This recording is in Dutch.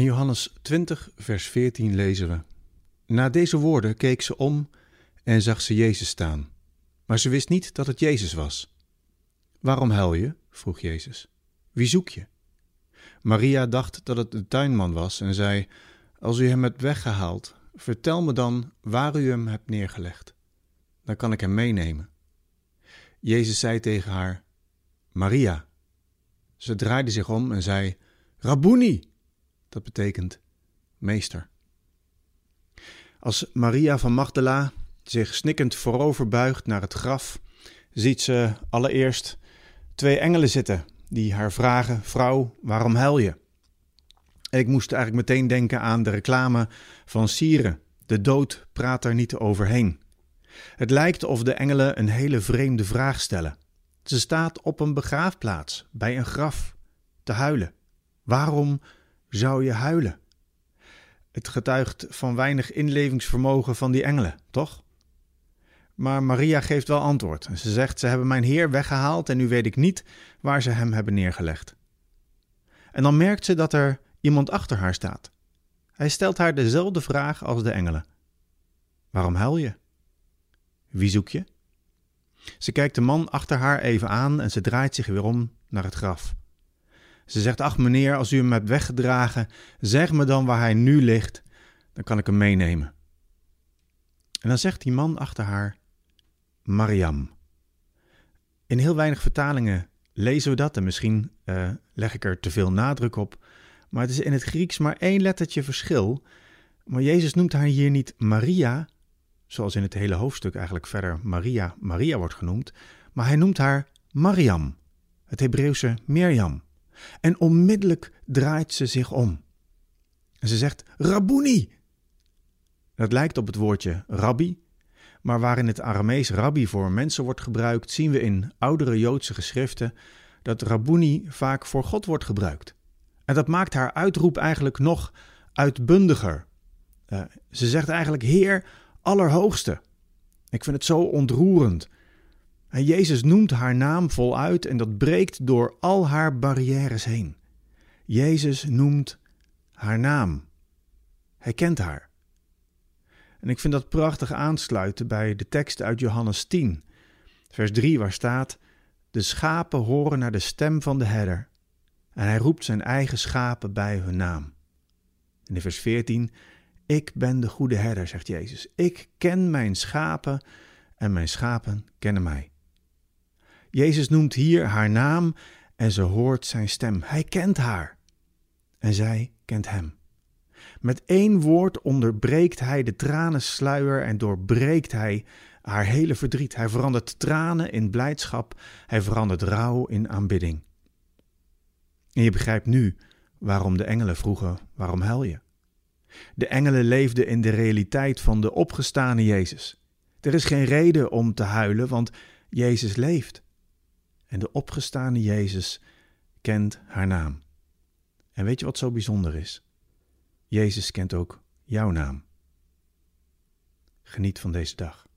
In Johannes 20, vers 14 lezen we: Na deze woorden keek ze om en zag ze Jezus staan, maar ze wist niet dat het Jezus was. Waarom huil je? vroeg Jezus. Wie zoek je? Maria dacht dat het de tuinman was en zei: Als u hem hebt weggehaald, vertel me dan waar u hem hebt neergelegd. Dan kan ik hem meenemen. Jezus zei tegen haar: Maria. Ze draaide zich om en zei: Rabboni. Dat betekent meester. Als Maria van Magdala zich snikkend voorover buigt naar het graf, ziet ze allereerst twee engelen zitten die haar vragen: Vrouw, waarom huil je? ik moest eigenlijk meteen denken aan de reclame van Sieren. De dood praat er niet overheen. Het lijkt of de engelen een hele vreemde vraag stellen. Ze staat op een begraafplaats, bij een graf, te huilen. Waarom zou je huilen? Het getuigt van weinig inlevingsvermogen van die engelen, toch? Maar Maria geeft wel antwoord. Ze zegt: Ze hebben mijn Heer weggehaald en nu weet ik niet waar ze hem hebben neergelegd. En dan merkt ze dat er iemand achter haar staat. Hij stelt haar dezelfde vraag als de engelen: Waarom huil je? Wie zoek je? Ze kijkt de man achter haar even aan en ze draait zich weer om naar het graf. Ze zegt: Ach, meneer, als u hem hebt weggedragen, zeg me dan waar hij nu ligt, dan kan ik hem meenemen. En dan zegt die man achter haar: Mariam. In heel weinig vertalingen lezen we dat en misschien uh, leg ik er te veel nadruk op, maar het is in het Grieks maar één lettertje verschil. Maar Jezus noemt haar hier niet Maria, zoals in het hele hoofdstuk eigenlijk verder Maria, Maria wordt genoemd, maar hij noemt haar Mariam, het Hebreeuwse Mirjam. En onmiddellijk draait ze zich om. En ze zegt: Rabboni. Dat lijkt op het woordje rabbi, maar waar in het Aramees rabbi voor mensen wordt gebruikt, zien we in oudere Joodse geschriften dat rabboni vaak voor God wordt gebruikt. En dat maakt haar uitroep eigenlijk nog uitbundiger. Uh, ze zegt eigenlijk: Heer, Allerhoogste. Ik vind het zo ontroerend. En Jezus noemt haar naam voluit en dat breekt door al haar barrières heen. Jezus noemt haar naam. Hij kent haar. En ik vind dat prachtig aansluiten bij de tekst uit Johannes 10, vers 3, waar staat: De schapen horen naar de stem van de herder, en hij roept zijn eigen schapen bij hun naam. In vers 14: ik ben de goede herder, zegt Jezus. Ik ken mijn schapen en mijn schapen kennen mij. Jezus noemt hier haar naam en ze hoort zijn stem. Hij kent haar en zij kent hem. Met één woord onderbreekt hij de tranensluier en doorbreekt hij haar hele verdriet. Hij verandert tranen in blijdschap, hij verandert rouw in aanbidding. En je begrijpt nu waarom de engelen vroegen: waarom huil je? De engelen leefden in de realiteit van de opgestane Jezus. Er is geen reden om te huilen, want Jezus leeft. En de opgestane Jezus kent haar naam. En weet je wat zo bijzonder is? Jezus kent ook jouw naam. Geniet van deze dag.